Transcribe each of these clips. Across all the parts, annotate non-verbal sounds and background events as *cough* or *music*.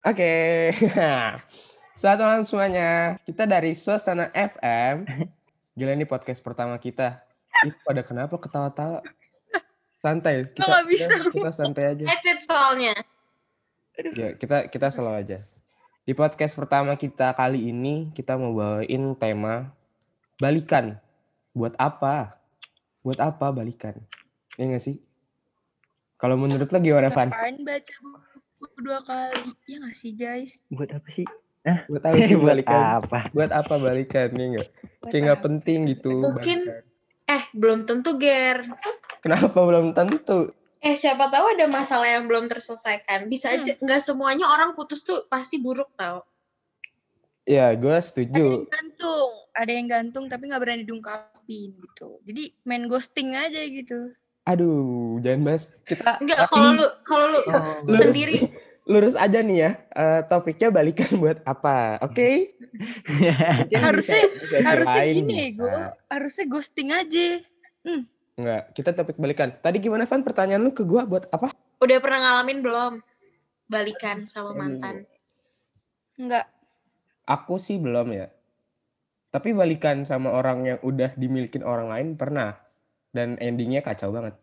Oke. *laughs* Selamat malam semuanya. Kita dari Suasana FM. *laughs* Gila ini podcast pertama kita. Itu pada kenapa ketawa-tawa? Santai. Kita, bisa. kita, kita santai aja. Edit soalnya. Ya, kita kita slow aja. Di podcast pertama kita kali ini kita mau bawain tema balikan. Buat apa? Buat apa balikan? Iya nggak sih? Kalau menurut lo gimana, Van? Baca buku dua kali? Ya nggak sih guys? Buat apa sih? Buat apa sih *laughs* balikan? apa? Buat apa balikan? Nih enggak? Buat Kayak nggak penting gitu. Mungkin- balikan. Eh, belum tentu, Ger. Kenapa belum tentu? Eh, siapa tahu ada masalah yang belum terselesaikan. Bisa Hmm. aja, nggak semuanya orang putus tuh pasti buruk tau. Ya, gue Ada setuju. yang gantung, ada yang gantung tapi nggak berani diungkapin gitu. Jadi main ghosting aja gitu. Aduh, jangan bahas. Kita Enggak, kalau lu kalau lu Lurus. sendiri lurus aja nih ya. Eh, topiknya balikan *laughs* buat apa? Oke? Mungkin *laughs* Harusnya- bisa- bisa Harusnya gini, bisa. gue harusnya ghosting aja. Enggak, kita topik balikan. Tadi gimana Van? Pertanyaan lu ke gua buat apa? udah pernah ngalamin belum balikan sama mantan? Enggak. Aku sih belum ya. Tapi balikan sama orang yang udah dimilikin orang lain pernah. Dan endingnya kacau banget.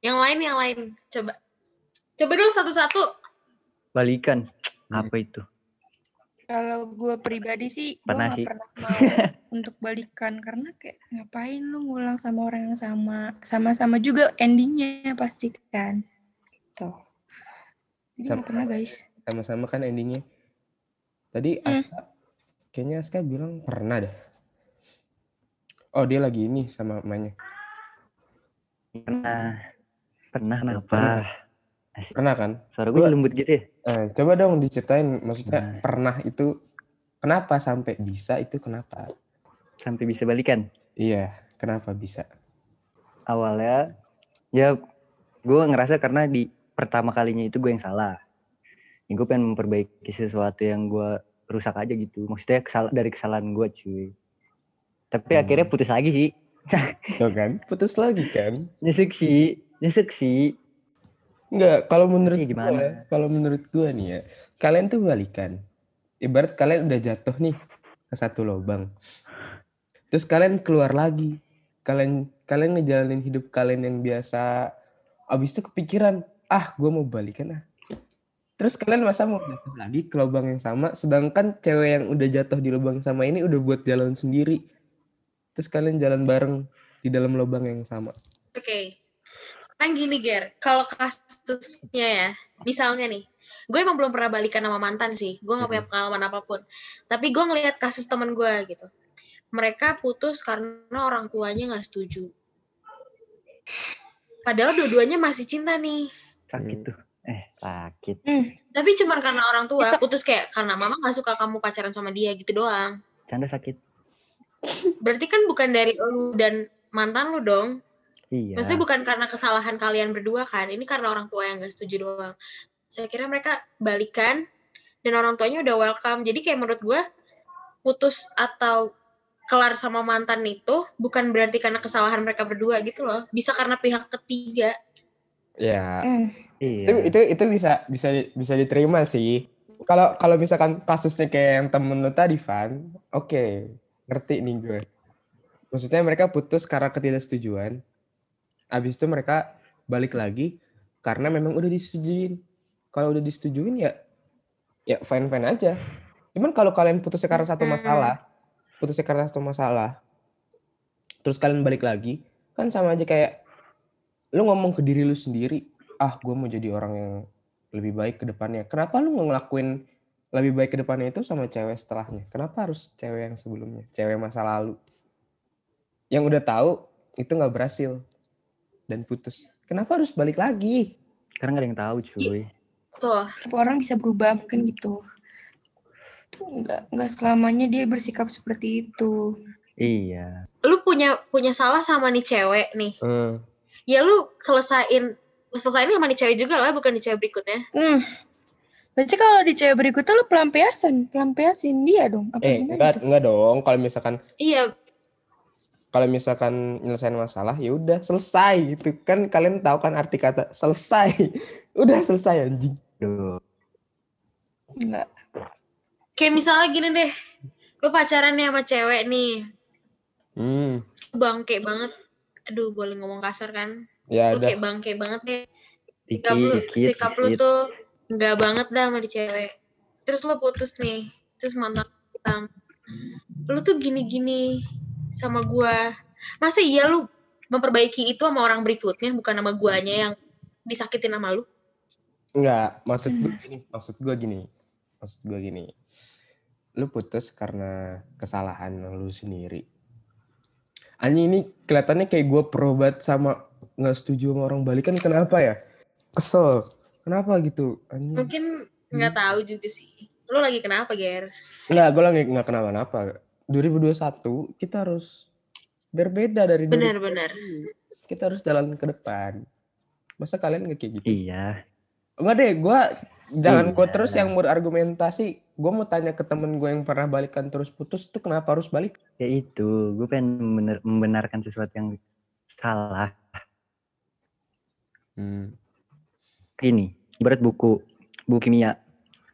Yang lain, yang lain. Coba. Coba dong satu-satu. Balikan. Hmm. Apa itu? Kalau gue pribadi sih, gue Pernah nggak sih. pernah mau *laughs* untuk balikan karena kayak ngapain lu ngulang sama orang yang sama, sama-sama juga endingnya pasti kan. Tuh. Jadi Sama- nggak pernah guys. Sama-sama kan endingnya. Tadi Hmm. Aska, kayaknya Aska bilang pernah dah. Oh dia lagi ini sama emaknya. Pernah. Pernah kenapa? Asik. Pernah kan? Suara gue lembut gitu ya? Eh, coba dong diceritain, maksudnya Nah. pernah itu kenapa sampai bisa itu kenapa? Sampai bisa balikan. Iya, kenapa bisa? Awalnya, ya gue ngerasa karena di pertama kalinya itu gue yang salah. Ya, gue pengen memperbaiki sesuatu yang gue rusak aja gitu. Maksudnya kesal dari kesalahan gue cuy. Tapi Hmm. akhirnya putus lagi sih. *laughs* Tuh kan, putus lagi kan? Nyesek sih. Nyesek sih. Enggak, kalau menurut Iya, gimana? gua, kalau menurut gua nih ya, kalian tuh balikan. Ibarat kalian udah jatuh nih ke satu lubang. Terus kalian keluar lagi. Kalian kalian ngejalanin hidup kalian yang biasa. Abis itu kepikiran, ah gua mau balikan ah. Terus kalian masa mau jatuh lagi ke lubang yang sama, sedangkan cewek yang udah jatuh di lubang sama ini udah buat jalan sendiri. Terus kalian jalan bareng di dalam lubang yang sama. Oke. Sekarang gini, Ger. Kalau kasusnya ya, misalnya nih, gue emang belum pernah balikan sama mantan sih. Gue gak punya pengalaman apa pun. Tapi gue ngelihat kasus temen gue gitu. Mereka putus karena orang tuanya gak setuju. Padahal dua-duanya masih cinta nih. Sakit Hmm. tuh. Eh, sakit. Tapi cuma karena orang tua putus kayak karena mama gak suka kamu pacaran sama dia gitu doang. Canda sakit. Berarti kan bukan dari lu dan mantan lu dong. Iya. Maksudnya bukan karena kesalahan kalian berdua kan, ini karena orang tua yang gak setuju doang. Saya kira mereka balikan dan orang tuanya udah welcome. Jadi kayak menurut gue putus atau kelar sama mantan itu bukan berarti karena kesalahan mereka berdua gitu loh. Bisa karena pihak ketiga. Ya, Hmm. Iya. itu itu itu bisa bisa bisa diterima sih kalau kalau misalkan kasusnya kayak yang temen lu tadi Van oke ngerti nih gue. Maksudnya mereka putus karena ketidaksetujuan. Abis itu mereka balik lagi karena memang udah disetujuin. Kalau udah disetujuin ya ya fine fine aja. Cuman kalau kalian putusnya karena satu masalah putusnya karena satu masalah terus kalian balik lagi kan sama aja kayak lu ngomong ke diri lu sendiri ah gue mau jadi orang yang lebih baik ke depannya. Kenapa lu nggak ngelakuin lebih baik ke depannya itu sama cewek setelahnya? Kenapa harus cewek yang sebelumnya? Cewek masa lalu. Yang udah tahu itu nggak berhasil dan putus. Kenapa harus balik lagi? Karena gak ada yang tahu cuy. Tuh, Tiap orang bisa berubah mungkin gitu. Tuh nggak nggak selamanya dia bersikap seperti itu. Iya. lu punya punya salah sama nih cewek nih. Hmm. Ya lu selesain selesain sama nih cewek juga lah, bukan di cewek berikutnya. Hmm. Berarti kalau di cewek berikutnya lu pelampiasan, pelampiasin dia dong. Apa Eh gimana enggak tuh? enggak dong. Kalau misalkan Iya, kalau misalkan nyelesain masalah ya udah selesai gitu kan kalian tahu kan arti kata selesai. *laughs* udah selesai anjing. Duh. Enggak. Kayak misalnya gini deh, lu pacaran nih sama cewek nih, Hmm. bangke banget. Aduh, boleh ngomong kasar kan? Ya Lu kayak bangke banget. Dikit, Sikap lu, dikit, sikap lu tuh enggak banget dah sama di cewek. Terus lu putus nih, terus mantan bilang, lu tuh gini-gini sama gua. Masa iya lu memperbaiki itu sama orang berikutnya, bukan sama guanya yang disakitin sama lu? Enggak, maksud gue gini, maksud gue gini. Maksud gue gini. Lu putus karena kesalahan lu sendiri. Anjing ini kelihatannya kayak gue perobat sama nggak setuju sama orang balikan kenapa ya? Kesel. Kenapa gitu? Anjing. Mungkin nggak tahu juga sih. Lu lagi kenapa, Ger? Enggak, gue lagi nggak kenapa-napa. 2021 kita harus berbeda dari dulu. Benar-benar. Kita harus jalan ke depan. Masa kalian nggak kayak gitu? Iya. Enggak deh, gue jangan gue Iya. terus yang berargumentasi. Gue mau tanya ke temen gue yang pernah balikan terus putus tuh kenapa harus balik? Ya itu, gue pengen membenarkan sesuatu yang salah. Hmm. Ini, ibarat buku, buku kimia.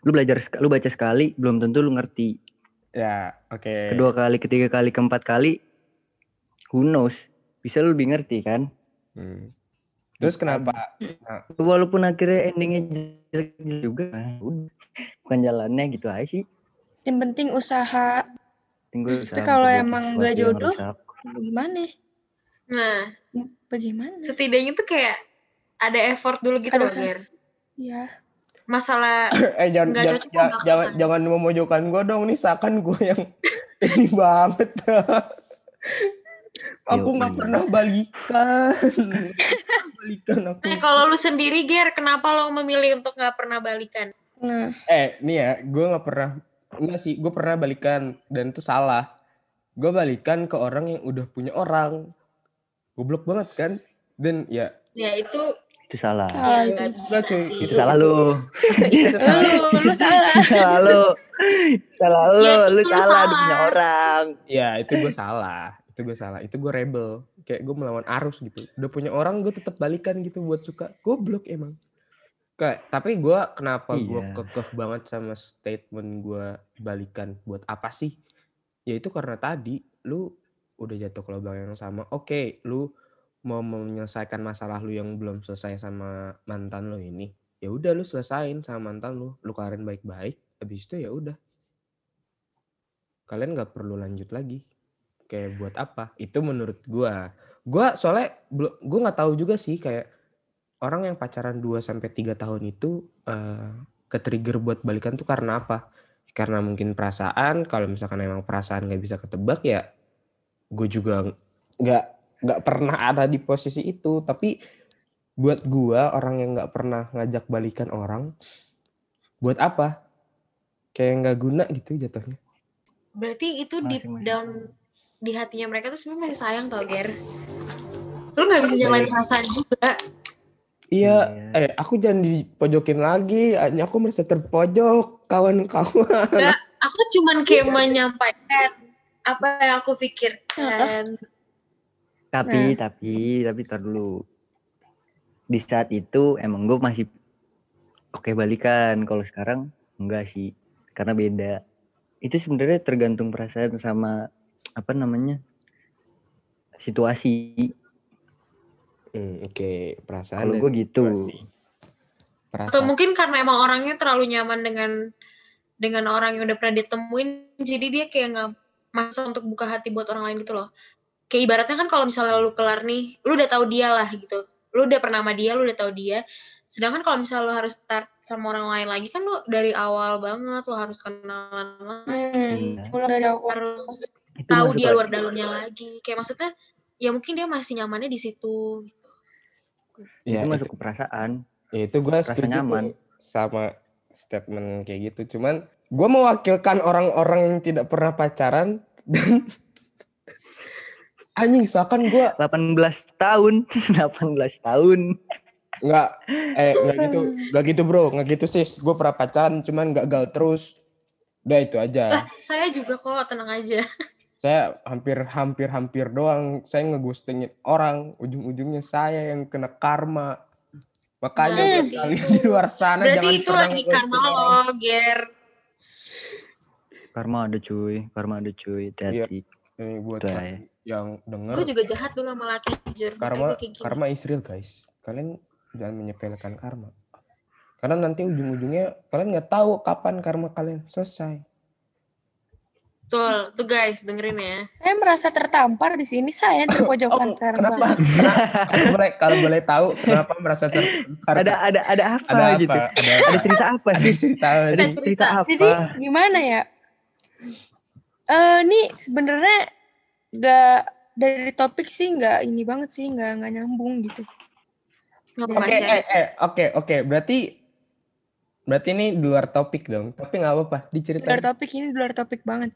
Lu belajar, lu baca sekali, belum tentu lu ngerti. Ya, oke. Kedua kali, ketiga kali, keempat kali, who knows? Bisa lu lebih ngerti kan? Hmm. Terus kenapa? Walaupun akhirnya endingnya jelek juga, nah, udah. bukan jalannya gitu aja sih. Yang penting usaha Tinggal Tapi kalau emang nggak jodoh, gimana? Nah, Bagaimana? setidaknya tuh kayak ada effort dulu gitu loh. Ger. Ya. Masalah *clears throat* eh jangan jangan, cocok jangan, jangan, jangan memojokkan gue dong. Nih seakan gue yang *laughs* ini banget. aku nggak Yoi. pernah balikan. balikan aku. Eh, kalau lu sendiri, Ger, kenapa lo memilih untuk nggak pernah balikan? Nah, Eh, nih ya, gue nggak pernah, enggak sih, gue pernah balikan dan itu salah. Gue balikan ke orang yang udah punya orang, goblok banget kan? Dan ya, Ya itu Itu salah. ya itu. bisa cuy. sih. Itu salah lu. itu salah. Lu, lu salah. *laughs* salah lu. Salah lu, Ya, itu lu lu salah demi orang. Ya, itu gue salah. Itu gue salah. Itu gue rebel. Kayak gue melawan arus gitu. Udah punya orang, gue tetap balikan gitu buat suka. Goblok emang. Kayak, tapi gue kenapa gue Iya. kekeh banget sama statement gue balikan buat apa sih? Ya itu karena tadi lu udah jatuh ke lubang yang sama. Oke, lu mau menyelesaikan masalah lu yang belum selesai sama mantan lu ini. Ya udah lu selesain sama mantan lu. Lu kelarin baik-baik. Habis itu ya udah. Kalian nggak perlu lanjut lagi. Kayak buat apa? Itu menurut gua. Gua soalnya belum gua nggak tahu juga sih kayak orang yang pacaran 2 sampai 3 tahun itu eh ke-trigger buat balikan tuh karena apa? Karena mungkin perasaan, kalau misalkan emang perasaan nggak bisa ketebak ya gue juga nggak nggak pernah ada di posisi itu. Tapi buat gua orang yang nggak pernah ngajak balikan orang, buat apa? Kayak nggak guna gitu jatuhnya. Berarti itu deep Masing-masing. down di hatinya mereka tuh sebenarnya masih sayang tau, Ger. Lu nggak bisa nyalain perasaan juga. Iya, Iya. eh aku jangan dipojokin lagi. Hanya aku merasa terpojok, kawan-kawan. Nggak, aku cuman kayak menyampaikan apa yang aku pikirkan. Tapi, tapi, tapi tar dulu. Di saat itu emang gue masih oke balikan. Kalau sekarang enggak sih. Karena beda. Itu sebenarnya tergantung perasaan sama apa namanya situasi. Hmm, Oke, perasaan. Kalau gue gitu. situasi. Atau Perasaan. mungkin karena emang orangnya terlalu nyaman dengan dengan orang yang udah pernah ditemuin, jadi dia kayak nggak masuk untuk buka hati buat orang lain gitu loh. Kayak ibaratnya kan kalau misalnya lu kelar nih, lu udah tahu dia lah gitu. Lu udah pernah sama dia, lu udah tahu dia. Sedangkan kalau misalnya lu harus start sama orang lain lagi kan lu dari awal banget lu harus kenalan lagi, Hmm, dari awal. harus Itu tahu dia luar dalamnya lagi. Kayak maksudnya ya mungkin dia masih nyamannya di situ. Ya, itu itu, masuk ke perasaan. ya, itu gue setuju nyaman. sama statement kayak gitu. Cuman gue mewakilkan orang-orang yang tidak pernah pacaran dan anjing seakan gue 18 tahun, *laughs* 18 tahun. nggak eh nggak gitu nggak gitu bro nggak gitu sis gue pernah pacaran cuman gagal terus udah itu aja Lah, saya juga kok tenang aja. saya hampir hampir hampir doang saya ngeghostingin orang ujung-ujungnya saya yang kena karma makanya Nah, buat berarti kalian itu- di luar sana Berarti jangan itu lagi karma lo, Ger. Karma ada cuy, karma ada cuy. Hati-hati. Ini buat Udah, yang denger Gue juga jahat dulu sama laki jujur. karma karma is real guys. Kalian jangan menyepelekan karma. Karena nanti ujung-ujungnya kalian nggak tahu kapan karma kalian selesai. Betul, tuh guys dengerin ya. Saya merasa tertampar di sini. Saya yang terpojokan. Oh, kenapa? *laughs* Bang. Kenapa? kalau boleh kalau boleh tahu kenapa merasa tertampar? Ada ada ada apa ada apa? gitu? Ada, Ada cerita apa ada sih? cerita apa Ada sih? cerita apa? Jadi gimana ya? Eh nih sebenarnya nggak dari topik sih nggak ini banget sih nggak nggak nyambung gitu. Oke, pacaran. eh, eh, oke, oke. Berarti berarti ini di luar topik dong. Tapi nggak apa-apa, Di diceritain. luar topik ini di luar topik banget.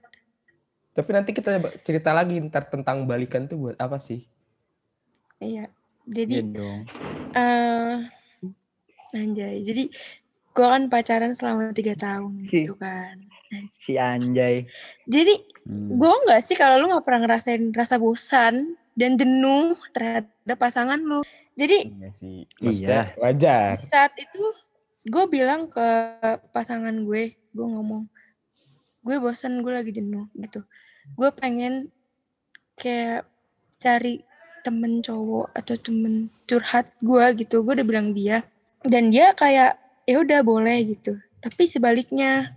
Tapi nanti kita cerita lagi ntar tentang balikan tuh buat apa sih? Iya. Jadi dong. eh anjay. Jadi gua kan pacaran selama tiga tahun Si. gitu kan. Si Anjay. Jadi Hmm. gue nggak sih kalau lu nggak pernah ngerasain rasa bosan dan jenuh terhadap pasangan lu. Jadi Iya sih. Iya. Wajar. saat itu gue bilang ke pasangan gue, gue ngomong, gue bosan, gue lagi jenuh gitu. Gue pengen kayak cari temen cowok atau temen curhat gue gitu. Gue udah bilang dia dan dia kayak ya udah boleh gitu. Tapi sebaliknya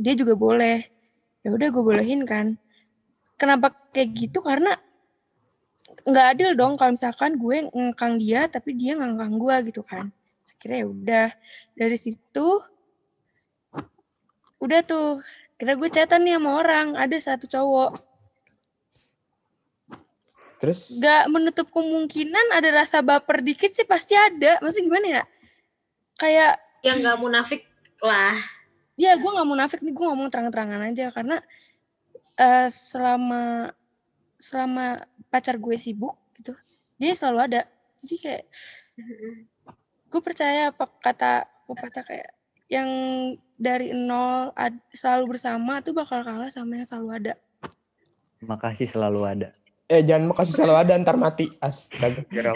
dia juga boleh. Ya udah gue bolehin kan. Kenapa kayak gitu? Karena nggak adil dong kalau misalkan gue ngekang dia tapi dia ngangkang gue gitu kan. Kira ya udah. Dari situ udah tuh. Kira gue chatan nih sama orang ada satu cowok. Terus? Nggak menutup kemungkinan ada rasa baper dikit sih pasti ada. Maksudnya gimana ya? Kayak Yang nggak munafik lah. Ya gue nggak munafik nih gue ngomong terang-terangan aja. Karena eh, selama selama pacar gue sibuk gitu dia selalu ada. Jadi kayak gue percaya apa kata pepatah kayak yang dari nol ad- selalu bersama tuh bakal kalah sama yang selalu ada. Makasih selalu ada. Eh jangan makasih selalu ada ntar mati. Astaga. *laughs*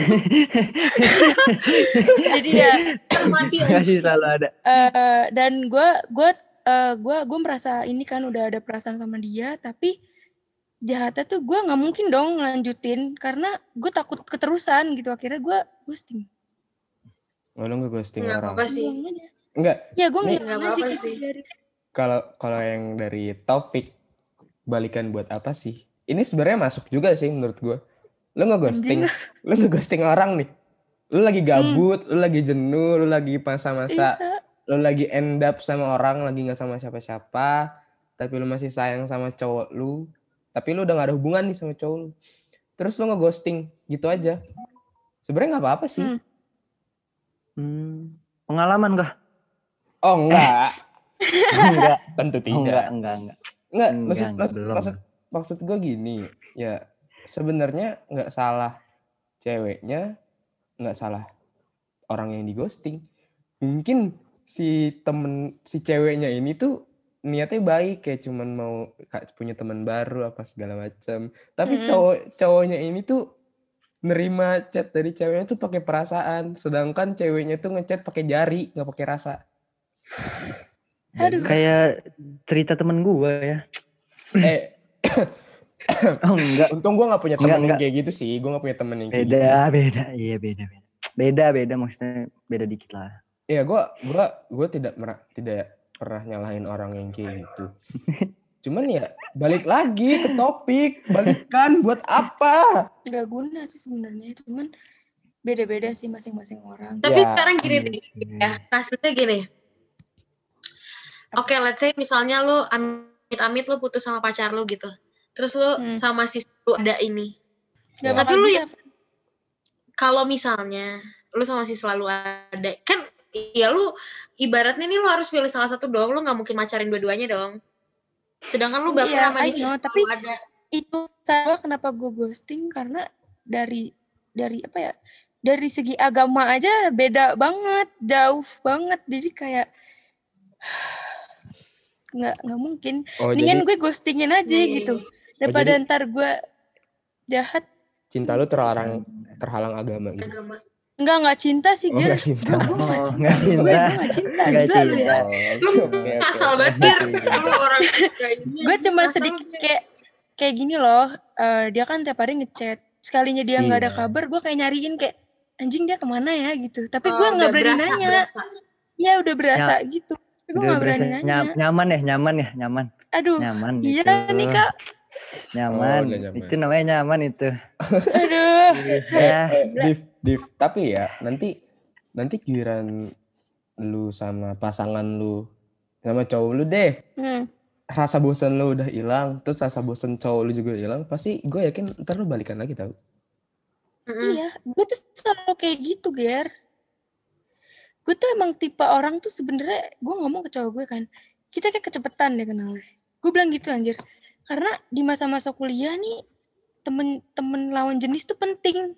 jadi ya Mati Makasih anjing. selalu ada. eh, dan gue gue eh, gue gue merasa ini kan udah ada perasaan sama dia tapi jahatnya tuh gue nggak mungkin dong lanjutin karena gue takut keterusan gitu akhirnya gue ghosting Oh, lu nge-ghosting Nggak orang. apa-apa sih. Enggak, ya gue ngilang nggak aja apa-apa gitu sih. dari kalau kalau yang dari topik balikan buat apa sih? Ini sebenarnya masuk juga sih menurut gua. Lu nge-ghosting, lu nge-ghosting orang nih. Lu lagi gabut, lu lagi jenuh, lu lagi masa-masa Iya. lu lagi end up sama orang lagi nggak sama siapa-siapa tapi lu masih sayang sama cowok lu tapi lu udah gak ada hubungan nih sama cowok lu terus lu ngeghosting gitu aja sebenarnya nggak apa-apa sih Hmm. Hmm. Pengalaman kah? oh enggak enggak. *laughs* tentu Oh, tidak enggak, enggak, enggak. enggak Enggak, maksud enggak, maksud, belum. maksud maksud gue gini ya sebenarnya nggak salah ceweknya nggak salah orang yang di ghosting mungkin si temen si ceweknya ini tuh niatnya baik kayak cuman mau punya teman baru apa segala macam tapi Mm-mm. cowok cowoknya ini tuh nerima chat dari ceweknya tuh pakai perasaan sedangkan ceweknya tuh ngechat pakai jari nggak pakai rasa Aduh. Kayak cerita temen gue ya. eh *coughs* Oh enggak. untung gue nggak punya Enggak, temen yang enggak. kayak gitu sih gue nggak punya temen yang kayak gitu Beda, beda. Iya beda, beda. Beda, beda maksudnya beda dikit lah. Iya, gua gua gua tidak mera- tidak pernah nyalahin orang yang kayak gitu. *laughs* Cuman ya balik lagi ke topik, balikan buat apa? nggak guna sih sebenarnya cuman beda-beda sih masing-masing orang Tapi Ya, sekarang gini iya sih. ya kasusnya gini. Oke, let's say misalnya lu amit-amit lu putus sama pacar lu gitu. Terus lu Hmm. sama si lu ada ini. Ya. bakal Tapi lu bisa Kalau misalnya lu sama si selalu ada, kan ya lu ibaratnya nih lu harus pilih salah satu dong. Lu nggak mungkin macarin dua-duanya dong. Sedangkan lu baper Iya, sama si know, tapi- ada. itu saya kenapa gue ghosting karena dari dari apa ya dari segi agama aja beda banget jauh banget jadi kayak nggak nggak mungkin Oh, mendingan jadi gue ghostingin aja Iya, gitu iya, daripada jadi- ntar gue jahat cinta lu terlarang terhalang agama gitu. Agama. Enggak, enggak cinta sih, Oh, Ger. nggak cinta. Gue gue enggak Oh, cinta. nggak Gue cinta. gue enggak cinta. Gila lu ya. Lu asal banget. Lu orang. Gue cuma sedikit kayak kayak gini loh. eh, dia kan tiap hari ngechat. Sekalinya dia nggak ada Iya. kabar, gue kayak nyariin kayak anjing dia ke mana ya gitu. Tapi Oh, gue nggak berani berasa, nanya. berasa. Iya udah berasa gitu. Tapi gue nggak berani nanya. nyam- nyaman ya, nyaman ya, nyaman. Aduh, Nyaman iya gitu. nih kak. Nyaman. Oh, nyaman. Itu namanya nyaman itu. Aduh. ya. Eh, Div, Div, tapi ya nanti nanti giliran lu sama pasangan lu sama cowok lu deh Hmm. rasa bosan lu udah hilang terus rasa bosan cowok lu juga hilang pasti gue yakin ntar lu balikan lagi tau Mm-mm. Iya, gue tuh selalu kayak gitu, Ger. Gue tuh emang tipe orang tuh sebenarnya gue ngomong ke cowok gue kan, kita kayak kecepetan deh kenalnya. Gue bilang gitu anjir. Karena di masa-masa kuliah nih temen-temen lawan jenis tuh penting.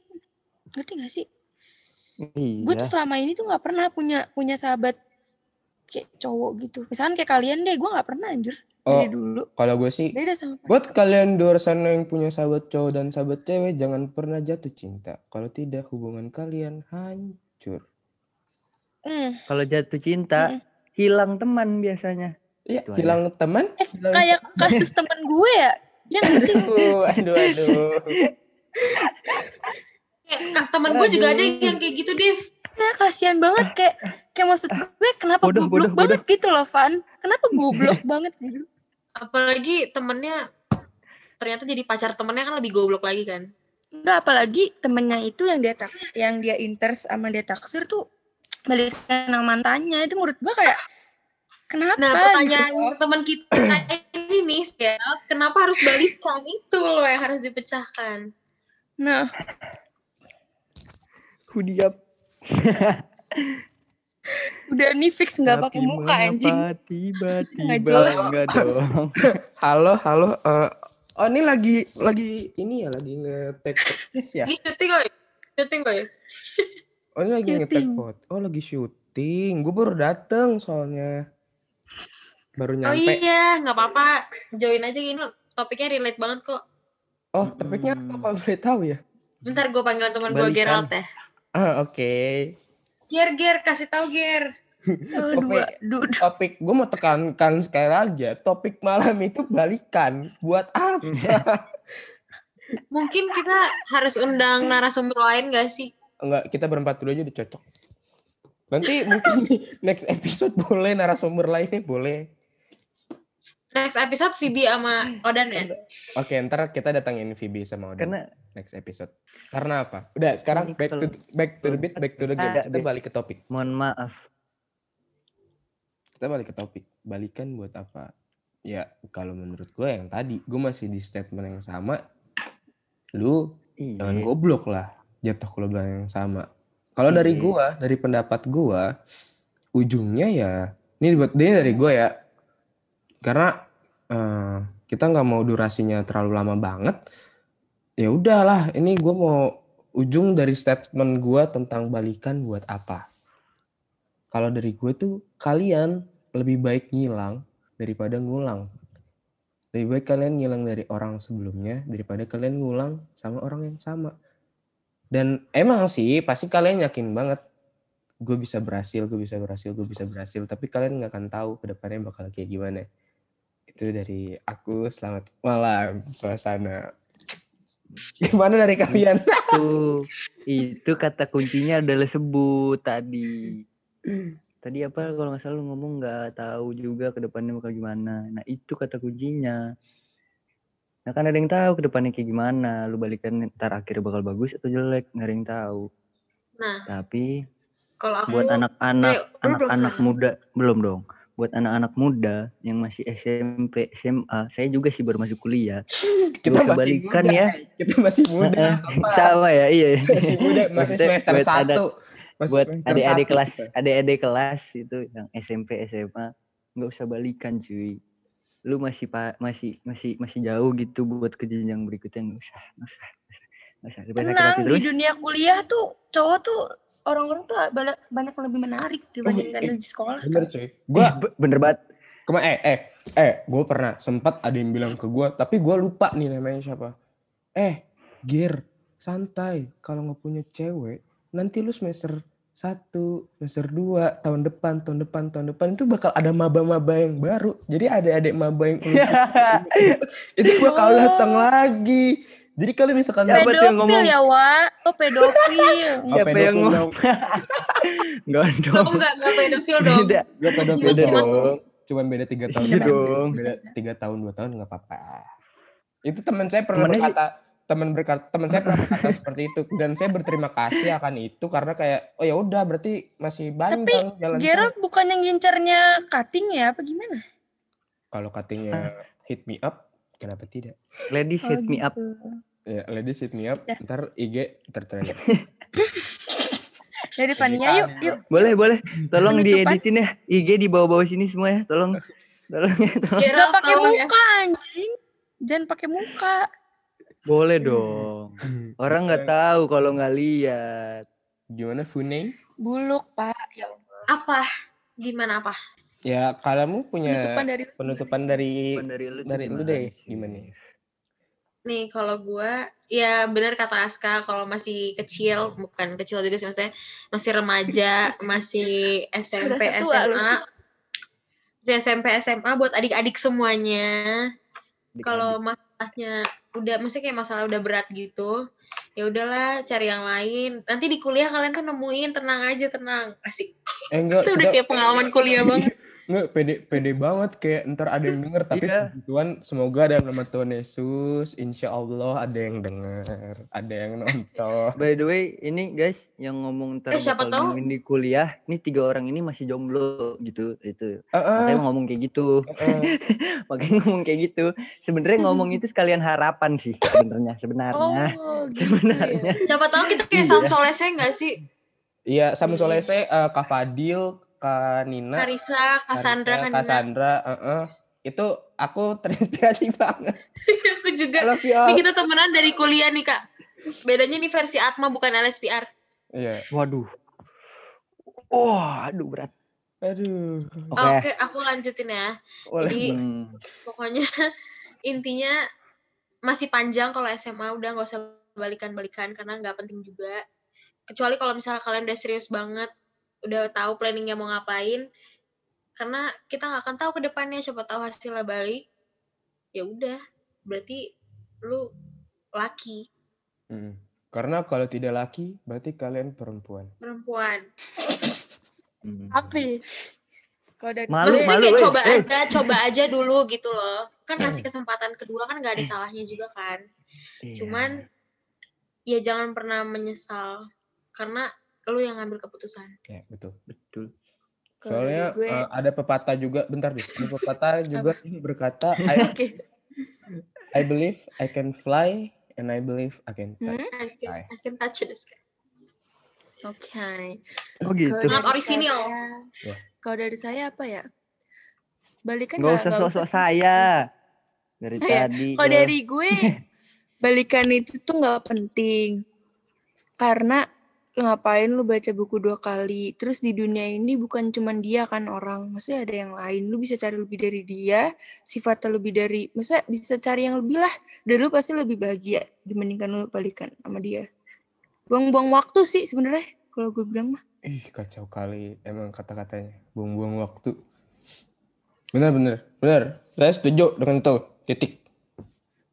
Ngerti gak sih? Gue Iya. tuh selama ini tuh nggak pernah punya punya sahabat kayak cowok gitu. Misalkan kayak kalian deh, gue nggak pernah anjir dari oh dulu. kalau gue sih Beda sama buat kalian di luar sana yang punya sahabat cowok dan sahabat cewek jangan pernah jatuh cinta kalau tidak hubungan kalian hancur Hmm, Kalau jatuh cinta, Mm-mm. hilang teman biasanya. Iya, aja. hilang teman, Eh, hilang kayak kasus temen gue ya. Ya nggak sih? aduh, aduh, aduh. Kayak kak, temen gue juga ada yang kayak gitu, Div. Ya kasihan banget kayak kayak maksud gue kenapa Bodoh, goblok bodoh, banget gitu loh Van kenapa goblok *laughs* banget gitu Apalagi temennya ternyata jadi pacar temennya kan lebih goblok lagi kan. Enggak apalagi temennya itu yang dia tak yang dia inters sama dia taksir tuh balikan sama mantannya itu menurut gue kayak kenapa Nah, pertanyaan gitu? teman kita ini nih, ya, kenapa harus balikan itu loh yang harus dipecahkan. nah Hudiap. *laughs* udah nih fix nggak pakai muka anjing *laughs* Nggak Tiba-tiba jelas. enggak dong. *laughs* Halo, halo. eh, oh ini lagi lagi ini ya lagi nge-tag podcast ya? Ini syuting. Syuting kok ya. Oh ini lagi Syuting. pod. Oh lagi syuting. Gue baru dateng soalnya. Baru Oh nyampe. iya, nggak apa-apa. Join aja gini loh. Topiknya relate banget kok. Oh topiknya apa Hmm. kalau boleh tahu ya? Bentar gue panggil teman gue. Gerald ya. Ah oke. Ger, Ger, kasih tahu Ger. oh, dua du, du- Topik gue mau tekankan sekali lagi ya. Topik malam itu balikan. Buat apa? *laughs* Mungkin kita harus undang narasumber lain gak sih? Enggak, kita berempat dulu aja udah cocok. Nanti mungkin *laughs* next episode boleh narasumber lainnya boleh. Next episode Vibi sama Odan ya? Oke, ntar kita datangin Vibi sama Oden Karena next episode. Karena apa? Udah, sekarang back to back to the beat, back to the game. Kita balik ke topik. mohon maaf. Kita balik ke topik. Balikan buat apa? Ya, kalau menurut gue yang tadi, gue masih di statement yang sama. Lu Iya. jangan goblok lah jatuh ke lubang yang sama. Kalau dari Iya. gua, dari pendapat gua, ujungnya ya ini buat dia dari gua ya. Karena eh, kita nggak mau durasinya terlalu lama banget. Ya udahlah, ini gua mau ujung dari statement gua tentang balikan buat apa. Kalau dari gue tuh kalian lebih baik ngilang daripada ngulang. Lebih baik kalian ngilang dari orang sebelumnya daripada kalian ngulang sama orang yang sama. Dan emang sih pasti kalian yakin banget gue bisa berhasil, gue bisa berhasil, gue bisa berhasil. Tapi kalian nggak akan tahu ke depannya bakal kayak gimana. Itu dari aku. Selamat malam suasana. Gimana dari kalian? Tuh, *laughs* itu kata kuncinya lo sebut tadi. Tadi apa kalau nggak salah lu ngomong nggak tahu juga ke depannya bakal gimana. Nah itu kata kuncinya. Nah kan ada yang tahu ke depannya kayak gimana. Lu balikan ntar akhirnya bakal bagus atau jelek nggak ada yang tahu. Nah, Tapi kalau aku buat anak-anak anak-anak muda belum dong. Buat anak-anak muda yang masih SMP, SMA, saya juga sih baru masuk kuliah. *laughs* Kita masih balikan muda. ya. Kita masih muda. Sama ya, iya. Masih muda, masih *laughs* semester buat satu. anak- Masih buat adik-adik kelas adik-adik kelas itu yang SMP SMA nggak usah balikan cuy lu masih pak masih masih masih jauh gitu buat ke jenjang berikutnya. Nggak usah nggak usah nggak usah, tenang di terus. dunia kuliah tuh cowok tuh orang-orang tuh banyak banyak yang lebih menarik dibandingkan eh, di sekolah. Bener cuy. Gua be- bener banget. Kema eh eh eh gue pernah sempat ada yang bilang ke gue tapi gue lupa nih namanya siapa. Eh Gir santai. Kalau nggak punya cewek nanti lu semester satu, semester dua, tahun depan, tahun depan, tahun depan itu bakal ada maba-maba yang baru. Jadi adik-adik maba yang *laughs* itu bakal Oh. datang lagi. Jadi kalau misalkan Siapa tuh yang pedofil ngomong? ya Wak oh pedofil *laughs* Apa Siapa yang pedofil ngomong? *laughs* Kamu dong. nggak nggak pedofil dong. Beda. Gak pedofil dong. Cuman beda tiga tahun Iya doang. dong. Beda tiga tahun dua tahun nggak apa-apa. Itu teman saya pernah berkata, teman berkata, teman saya pernah berkata *laughs* seperti itu dan saya berterima kasih akan itu karena kayak oh ya udah berarti masih panjang jalan saya. Gerald bukan yang ngincernya cutting ya apa gimana Kalau katanya hit me up, kenapa tidak? Ladies Oh, hit me up. gitu. Ya, ladies hit me up, Ya. ntar IG tertrend. *laughs* dari Fania yuk yuk Boleh, boleh. Tolong Penutupan. dieditin ya. IG di bawah-bawah sini semua ya. Tolong. Tolong ya. Tolong. Gak Gerald pakai ya. muka anjing jangan pakai muka Boleh dong. *laughs* Orang nggak tahu kalau nggak lihat. Gimana Funeng? buluk pak ya Allah. Apa? Gimana apa? Ya, kamu punya penutupan dari penutupan dari Dari lu, dari lu deh, gimana? Nih kalau gua ya benar kata Aska kalau masih kecil bukan kecil juga sih maksudnya masih remaja *laughs* masih SMP. SMA masih SMP SMA buat adik-adik semuanya kalau masalahnya udah maksudnya kayak masalah udah berat gitu ya udahlah cari yang lain. Nanti di kuliah kalian tuh nemuin tenang aja tenang. Asik. Eh enggak, itu udah kayak pengalaman kuliah banget Enggak, pede, pede banget kayak ntar ada yang denger tapi Iya. puji Tuhan semoga dalam nama Tuhan Yesus insya Allah ada yang denger ada yang nonton By the way, ini guys yang ngomong ntar Eh, siapa tahu? di kuliah, ini tiga orang ini masih jomblo gitu, itu. Eh, eh, Makanya ngomong kayak gitu. eh. *laughs* Makanya ngomong kayak gitu. Sebenarnya ngomong itu sekalian harapan sih sebenarnya, sebenarnya. oh gitu Sebenarnya. ya. siapa tahu kita kayak Iya. Samsolese nggak sih iya sama Iya. Solese eh, Kak Fadil Kak Nina Karisa Cassandra Karisa, kan Cassandra eh, eh. itu aku terinspirasi *laughs* banget aku juga. Ini kita temenan dari kuliah nih kak. Bedanya nih versi Atma bukan LSPR. iya Waduh. Wah, aduh berat. aduh Oke. Oke, aku lanjutin ya. boleh Jadi Hmm. pokoknya *laughs* intinya masih panjang kalau SMA udah nggak usah balikan-balikan karena nggak penting juga. Kecuali kalau misalnya kalian udah serius banget, udah tahu planningnya mau ngapain. Karena kita nggak akan tahu ke depannya, siapa tahu hasilnya baik. Ya udah, berarti lu laki Mm. karena kalau tidak laki berarti kalian perempuan perempuan. Hmm. Api. Kalau dari Malu, Maksudnya malu, kayak weh. coba Eh. aja, coba aja dulu gitu loh. Kan kasih kesempatan kedua kan nggak ada salahnya juga kan. Iya. Cuman ya jangan pernah menyesal karena lu yang ngambil keputusan. ya betul betul. soalnya gue eh, ada pepatah juga bentar deh ada pepatah *laughs* juga yang berkata *laughs* I, oke I believe I can fly and I believe I can touch. Hmm? I can. I can touch the sky. oke Oh gitu. Kalau Not dari original. saya- Ya. Kalau dari saya apa ya? Balikan Gak nggak- usah sosok usah. saya. *laughs* Dari iya. tadi. Kalau dari gue balikan itu tuh nggak penting. Karena ngapain lu baca buku dua kali? Terus di dunia ini bukan cuman dia kan orang, maksudnya ada yang lain. Lu bisa cari lebih dari dia, sifatnya lebih dari, maksudnya bisa cari yang lebih lah. Dan lu pasti lebih bahagia dibandingkan lu balikan sama dia. Buang-buang waktu sih sebenarnya kalau gue bilang mah. Ih kacau kali emang kata-katanya buang-buang waktu. Benar benar benar. Saya setuju dengan itu titik.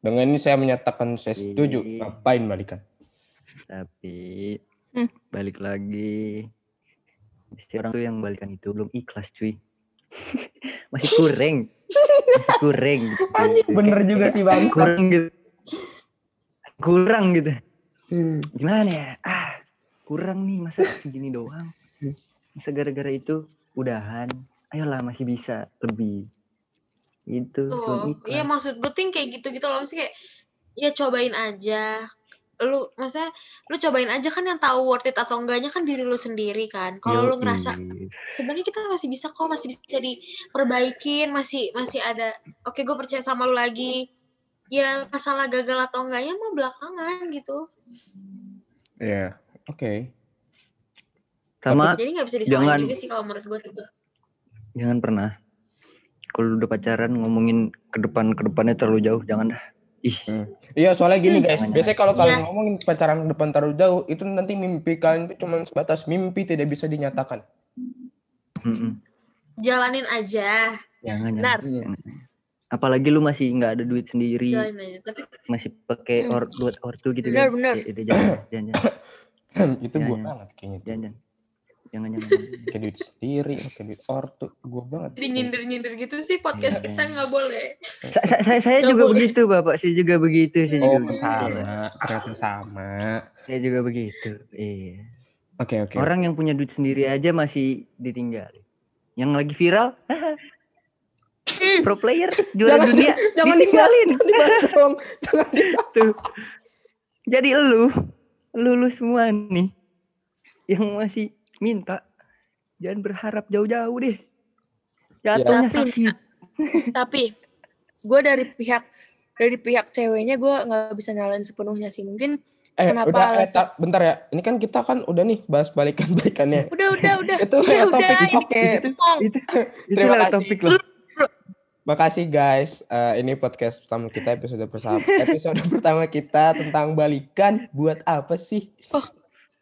Dengan ini saya menyatakan saya setuju. Iya. Ngapain balikan? Tapi Hmm. balik lagi. Si orang tuh yang balikan itu belum ikhlas cuy. *laughs* Masih kurang. Masih kurang gitu. Bener juga sih bang. Kurang gitu. Kurang gitu. Hmm. Gimana ya? Ah, kurang nih masa segini doang. Masa gara-gara itu udahan. Ayolah masih bisa lebih. Itu iya maksud gue tuh yang kayak gitu-gitu loh. Maksudnya kayak, ya cobain aja. Lu, maksudnya, lu cobain aja kan yang tahu worth it atau enggaknya kan diri lu sendiri kan. Kalau lu ngerasa, sebenarnya kita masih bisa kok, masih bisa diperbaikin, masih masih ada, oke gue percaya sama lu lagi. Ya masalah gagal atau enggaknya mah belakangan gitu. Ya oke. sama Jadi nggak bisa disalahin jangan- juga sih kalau menurut gue gitu. jangan pernah kalau udah pacaran ngomongin ke depan ke depannya terlalu jauh jangan dah Ih, Iya soalnya gini guys, Jangan, biasanya kalau Iya. kalian ngomongin pacaran depan taruh jauh, itu nanti mimpi kalian itu cuma sebatas mimpi tidak bisa dinyatakan. mm-mm. Jalanin aja. jangan Benar. jangan. Apalagi lu masih nggak ada duit sendiri, Jalanin aja. Tapi masih pakai Hmm. or, duit ortu gitu Benar, kan. benar. Ya, udah, jangan, jangan, jangan, *coughs* itu Iya, gue iya. banget kayaknya. jangan, jangan, jangan. Pakai duit sendiri, pakai duit ortu, gue banget. jadi nyindir-nyindir gitu sih podcast Iya. kita nggak boleh. Sa- sa- saya, saya juga boleh. begitu bapak, saya juga begitu, saya Oh juga begitu. sama, ternyata sama. Saya juga begitu. Iya. Oke oke. Orang yang punya duit sendiri aja masih ditinggal. Yang lagi viral, pro player juara Jangan- dunia Jangan ditinggalin. jangan dibahas *laughs* dong. Jangan dibahas. Tuh. Jadi lu, lu, lu semua nih yang masih minta jangan berharap jauh-jauh deh. Jatuhnya Tapi- sakit. Tapi gue dari pihak dari pihak ceweknya gue nggak bisa nyalain sepenuhnya sih. Mungkin Eh, Kenapa udah, eh, alasan- tar- bentar ya. Ini kan kita kan udah nih bahas balikan-balikannya. udah udah udah *laughs* Itu udah topik. udah ini Oke. ngomong. Itu *laughs* Terima itulah kasih. topik lah. Makasih guys. Eh, ini podcast pertama kita episode pertama episode *laughs* pertama kita tentang balikan. Buat apa sih? Oh.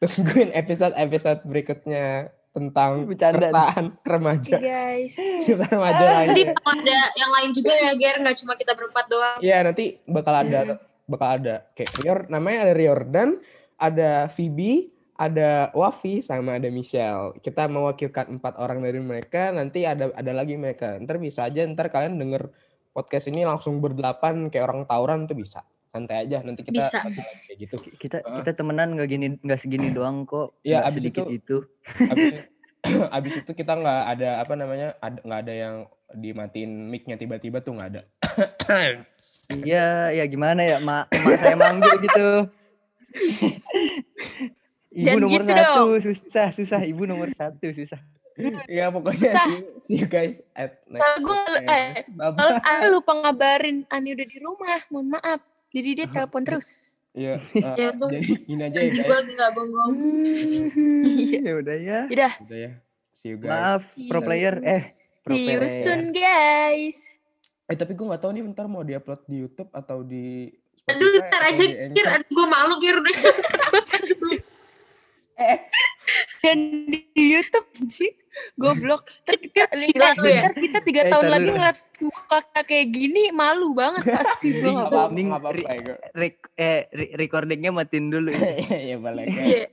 Tungguin episode-episode berikutnya tentang Bercanda. keresahan Oke, remaja. guys. Keresahan remaja Nanti lainnya. kalau ada yang lain juga ya, Ger. Nggak cuma kita berempat doang. Iya nanti bakal ada Hmm. bakal ada kayak Rior namanya ada Riordan, ada Phoebe, ada Wafi sama ada Michelle. Kita mewakilkan empat orang dari mereka. Nanti ada ada lagi mereka. Ntar bisa aja ntar kalian denger podcast ini langsung berdelapan kayak orang tawuran tuh bisa. Santai aja nanti kita Bisa. kayak gitu. Kita Ah. kita temenan nggak gini nggak segini doang kok. Iya, Nggak abis sedikit itu- *laughs* itu. Abis, *clears throat* itu- abis itu kita nggak ada apa namanya ada nggak ada yang dimatiin mic-nya tiba-tiba tuh nggak ada. *coughs* Iya, ya gimana ya, mak, mak saya manggil gitu. *laughs* Ibu Jangan nomor gitu satu susah susah ibu nomor satu susah. ya pokoknya Susah. see, see you guys at next Soalnya gue eh, soalnya lupa ngabarin Ani udah di rumah. Mohon maaf. Jadi dia telepon terus. Iya, *laughs* eh, Ya, untung jadi *laughs* gini aja ya Anjing gue guys. lagi nggak gonggong. ya udah ya. Udah. Udah ya. See you guys. Maaf pro player eh pro See you player. soon, guys. Eh tapi gue gak tahu nih bentar mau diupload di YouTube atau di Aduh, Spotify ntar atau aja. Anchor. Aduh, gue malu, Ger. Udah. *laughs* Dan di YouTube sih goblok. Ntar kita, tuh ya. ntar kita tiga Eh, tahun lagi ngeliat muka kayak gini malu banget pasti gue Nggak apa-apa, mau. Mending nggak apa-apa ri- gue. Rek- eh re- recordingnya matiin dulu ya. *laughs* Iya, balik. Iya.